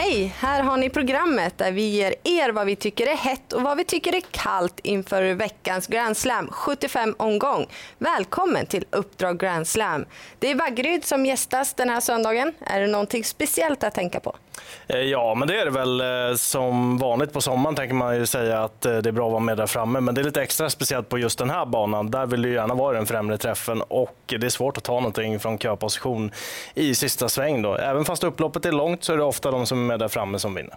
Hej! Här har ni programmet där vi ger er vad vi tycker är hett och vad vi tycker är kallt inför veckans Grand Slam 75 omgång. Välkommen till Uppdrag Grand Slam. Det är Vaggeryd som gästas den här söndagen. Är det någonting speciellt att tänka på? Eh, ja, men det är det väl. Eh, som vanligt på sommaren tänker man ju säga att eh, det är bra att vara med där framme. Men det är lite extra speciellt på just den här banan. Där vill du gärna vara i den främre träffen och det är svårt att ta någonting från köposition i sista sväng. Då. Även fast upploppet är långt så är det ofta de som är med där framme som vinner.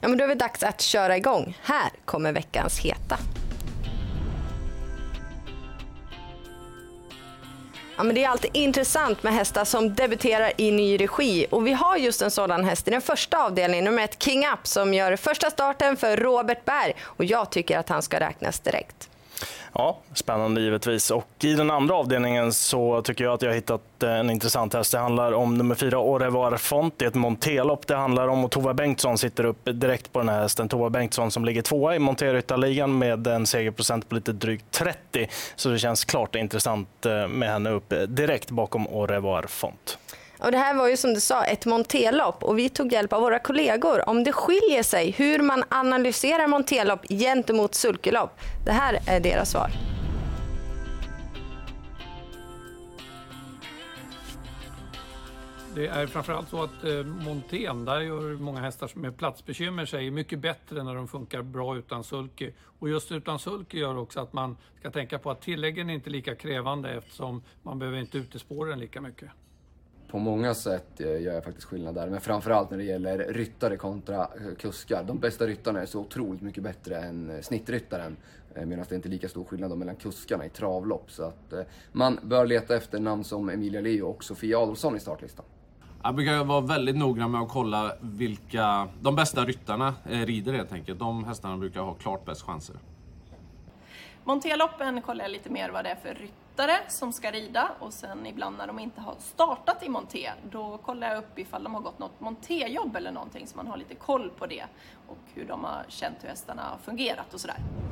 Ja, men då är det dags att köra igång. Här kommer veckans heta. Ja, men det är alltid intressant med hästar som debuterar i ny regi och vi har just en sådan häst i den första avdelningen, nummer ett King Up som gör första starten för Robert Berg och jag tycker att han ska räknas direkt. Ja, spännande givetvis. Och I den andra avdelningen så tycker jag att jag har hittat eh, en intressant häst. Det handlar om nummer fyra, Orevar Font. Det är ett montelopp det handlar om och Tova Bengtsson sitter upp direkt på den här hästen. Tova Bengtsson som ligger tvåa i monteryttarligan med en segerprocent på lite drygt 30. Så det känns klart intressant eh, med henne upp direkt bakom Orevar Font. Och det här var ju som du sa ett montelopp och vi tog hjälp av våra kollegor om det skiljer sig hur man analyserar montelopp gentemot sulkelopp. Det här är deras svar. Det är framförallt så att eh, montén, där gör många hästar med platsbekymmer sig mycket bättre när de funkar bra utan sulke. Och just utan sulke gör också att man ska tänka på att tilläggen är inte lika krävande eftersom man behöver inte utespåren lika mycket på många sätt eh, gör jag faktiskt skillnad där. Men framförallt när det gäller ryttare kontra eh, kuskar. De bästa ryttarna är så otroligt mycket bättre än eh, snittryttaren. Medan det inte är lika stor skillnad mellan kuskarna i travlopp. Så att man bör leta efter namn som Emilia Leo och Sofia Adolfsson i startlistan. Jag brukar vara väldigt noggrann med att kolla vilka de bästa ryttarna rider helt enkelt. De hästarna brukar ha klart bäst chanser. Monterloppen kollar jag lite mer vad det är för ryttare som ska rida och sen ibland när de inte har startat i monté, då kollar jag upp ifall de har gått något montéjobb eller någonting så man har lite koll på det och hur de har känt hur hästarna har fungerat och sådär.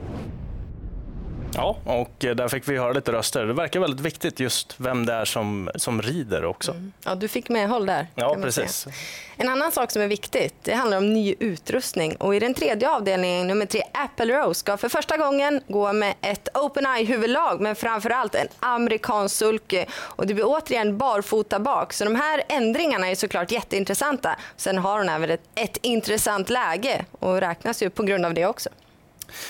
Ja, och eh, där fick vi höra lite röster. Det verkar väldigt viktigt just vem det är som, som rider också. Mm. Ja, du fick medhåll där. Ja, precis. En annan sak som är viktigt, det handlar om ny utrustning. Och I den tredje avdelningen, nummer tre, Apple Rose, ska för första gången gå med ett Open Eye-huvudlag, men framför allt en amerikansk sulke. Och det blir återigen barfota bak. Så de här ändringarna är såklart jätteintressanta. Sen har hon även ett, ett intressant läge och räknas ju på grund av det också.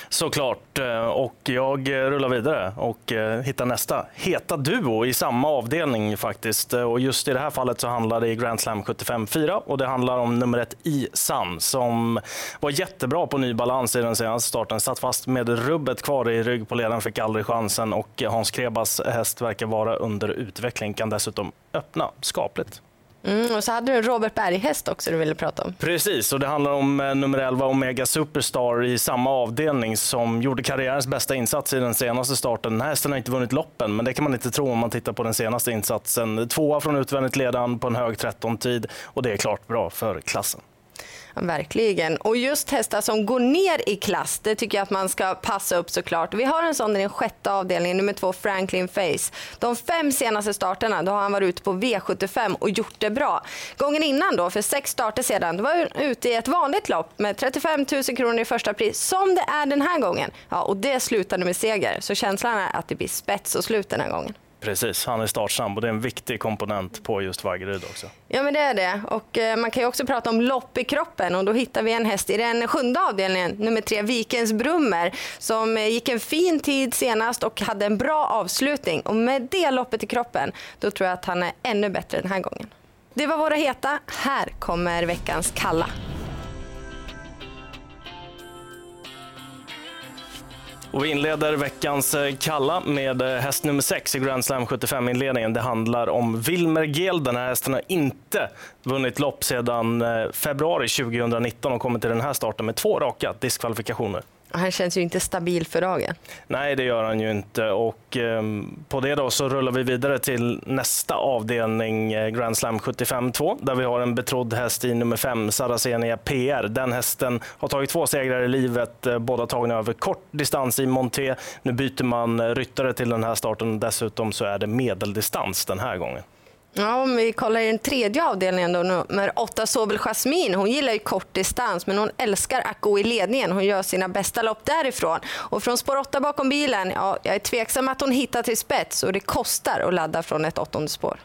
Såklart. Eh, och jag rullar vidare och eh, hittar nästa heta duo i samma avdelning faktiskt. Eh, och just i det här fallet så handlar det i Grand Slam 75-4 och det handlar om nummer ett Isan som var jättebra på ny balans i den senaste starten. Satt fast med rubbet kvar i rygg på ledaren, fick aldrig chansen och Hans Krebas häst verkar vara under utveckling. Kan dessutom öppna skapligt. Mm, och så hade du en Robert Berghäst också du ville prata om. Precis, och det handlar om eh, nummer 11 Omega Superstar i samma avdelning som gjorde karriärens bästa insats i den senaste starten. Den här hästen har inte vunnit loppen, men det kan man inte tro om man tittar på den senaste insatsen. Tvåa från utvändigt ledan på en hög 13-tid och det är klart bra för klassen. Verkligen. Och just hästar som går ner i klass, det tycker jag att man ska passa upp såklart. Vi har en sån i den sjätte avdelningen, nummer två Franklin Face. De fem senaste starterna, då har han varit ute på V75 och gjort det bra. Gången innan då, för sex starter sedan, då var han ute i ett vanligt lopp med 35 000 kronor i första pris, som det är den här gången. Ja, och det slutade med seger, så känslan är att det blir spets och slut den här gången. Precis, han är startsnabb och det är en viktig komponent på just Vaggeryd också. Ja men det är det och eh, man kan ju också prata om lopp i kroppen och då hittar vi en häst i den sjunde avdelningen, nummer tre Vikens Brummer som eh, gick en fin tid senast och hade en bra avslutning och med det loppet i kroppen då tror jag att han är ännu bättre den här gången. Det var våra heta, här kommer veckans kalla. Och vi inleder veckans eh, kalla med eh, häst nummer 6 i Grand Slam 75-inledningen. Det handlar om Wilmer Gel. Den här hästen har inte vunnit lopp sedan eh, februari 2019 och kommer till den här starten med två raka diskvalifikationer. Han känns ju inte stabil för dagen. Nej, det gör han ju inte. Och eh, på det då så rullar vi vidare till nästa avdelning, eh, Grand Slam 75-2, där vi har en betrodd häst i nummer 5, Saracenia PR. Den hästen har tagit två segrar i livet, eh, båda tagna över kort distans i Monté. Nu byter man eh, ryttare till den här starten. Dessutom så är det medeldistans den här gången. Ja, om vi kollar i den tredje avdelningen då, nummer åtta Sobel Jasmin. Hon gillar ju kort distans, men hon älskar att gå i ledningen. Hon gör sina bästa lopp därifrån. Och från spår 8 bakom bilen, ja, jag är tveksam att hon hittar till spets och det kostar att ladda från ett åttonde spår.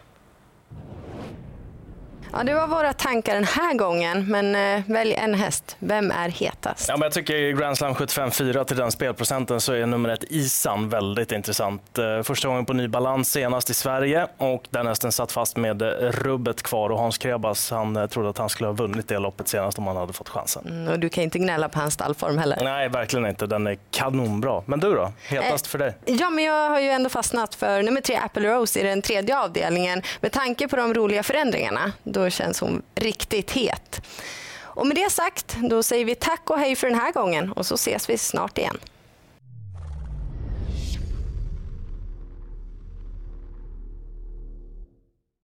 Ja, det var våra tankar den här gången, men eh, välj en häst. Vem är hetast? Ja, men jag tycker i Grand Slam 75-4 till den spelprocenten så är nummer ett Isan väldigt intressant. Eh, första gången på ny balans senast i Sverige och den hästen satt fast med rubbet kvar och Hans Krebas han eh, trodde att han skulle ha vunnit det loppet senast om han hade fått chansen. Mm, och du kan inte gnälla på hans stallform heller. Nej, verkligen inte. Den är kanonbra. Men du då? Hetast för dig? Ja, men jag har ju ändå fastnat för nummer tre Apple Rose i den tredje avdelningen med tanke på de roliga förändringarna. Då då känns hon riktigt het. Och med det sagt, då säger vi tack och hej för den här gången och så ses vi snart igen.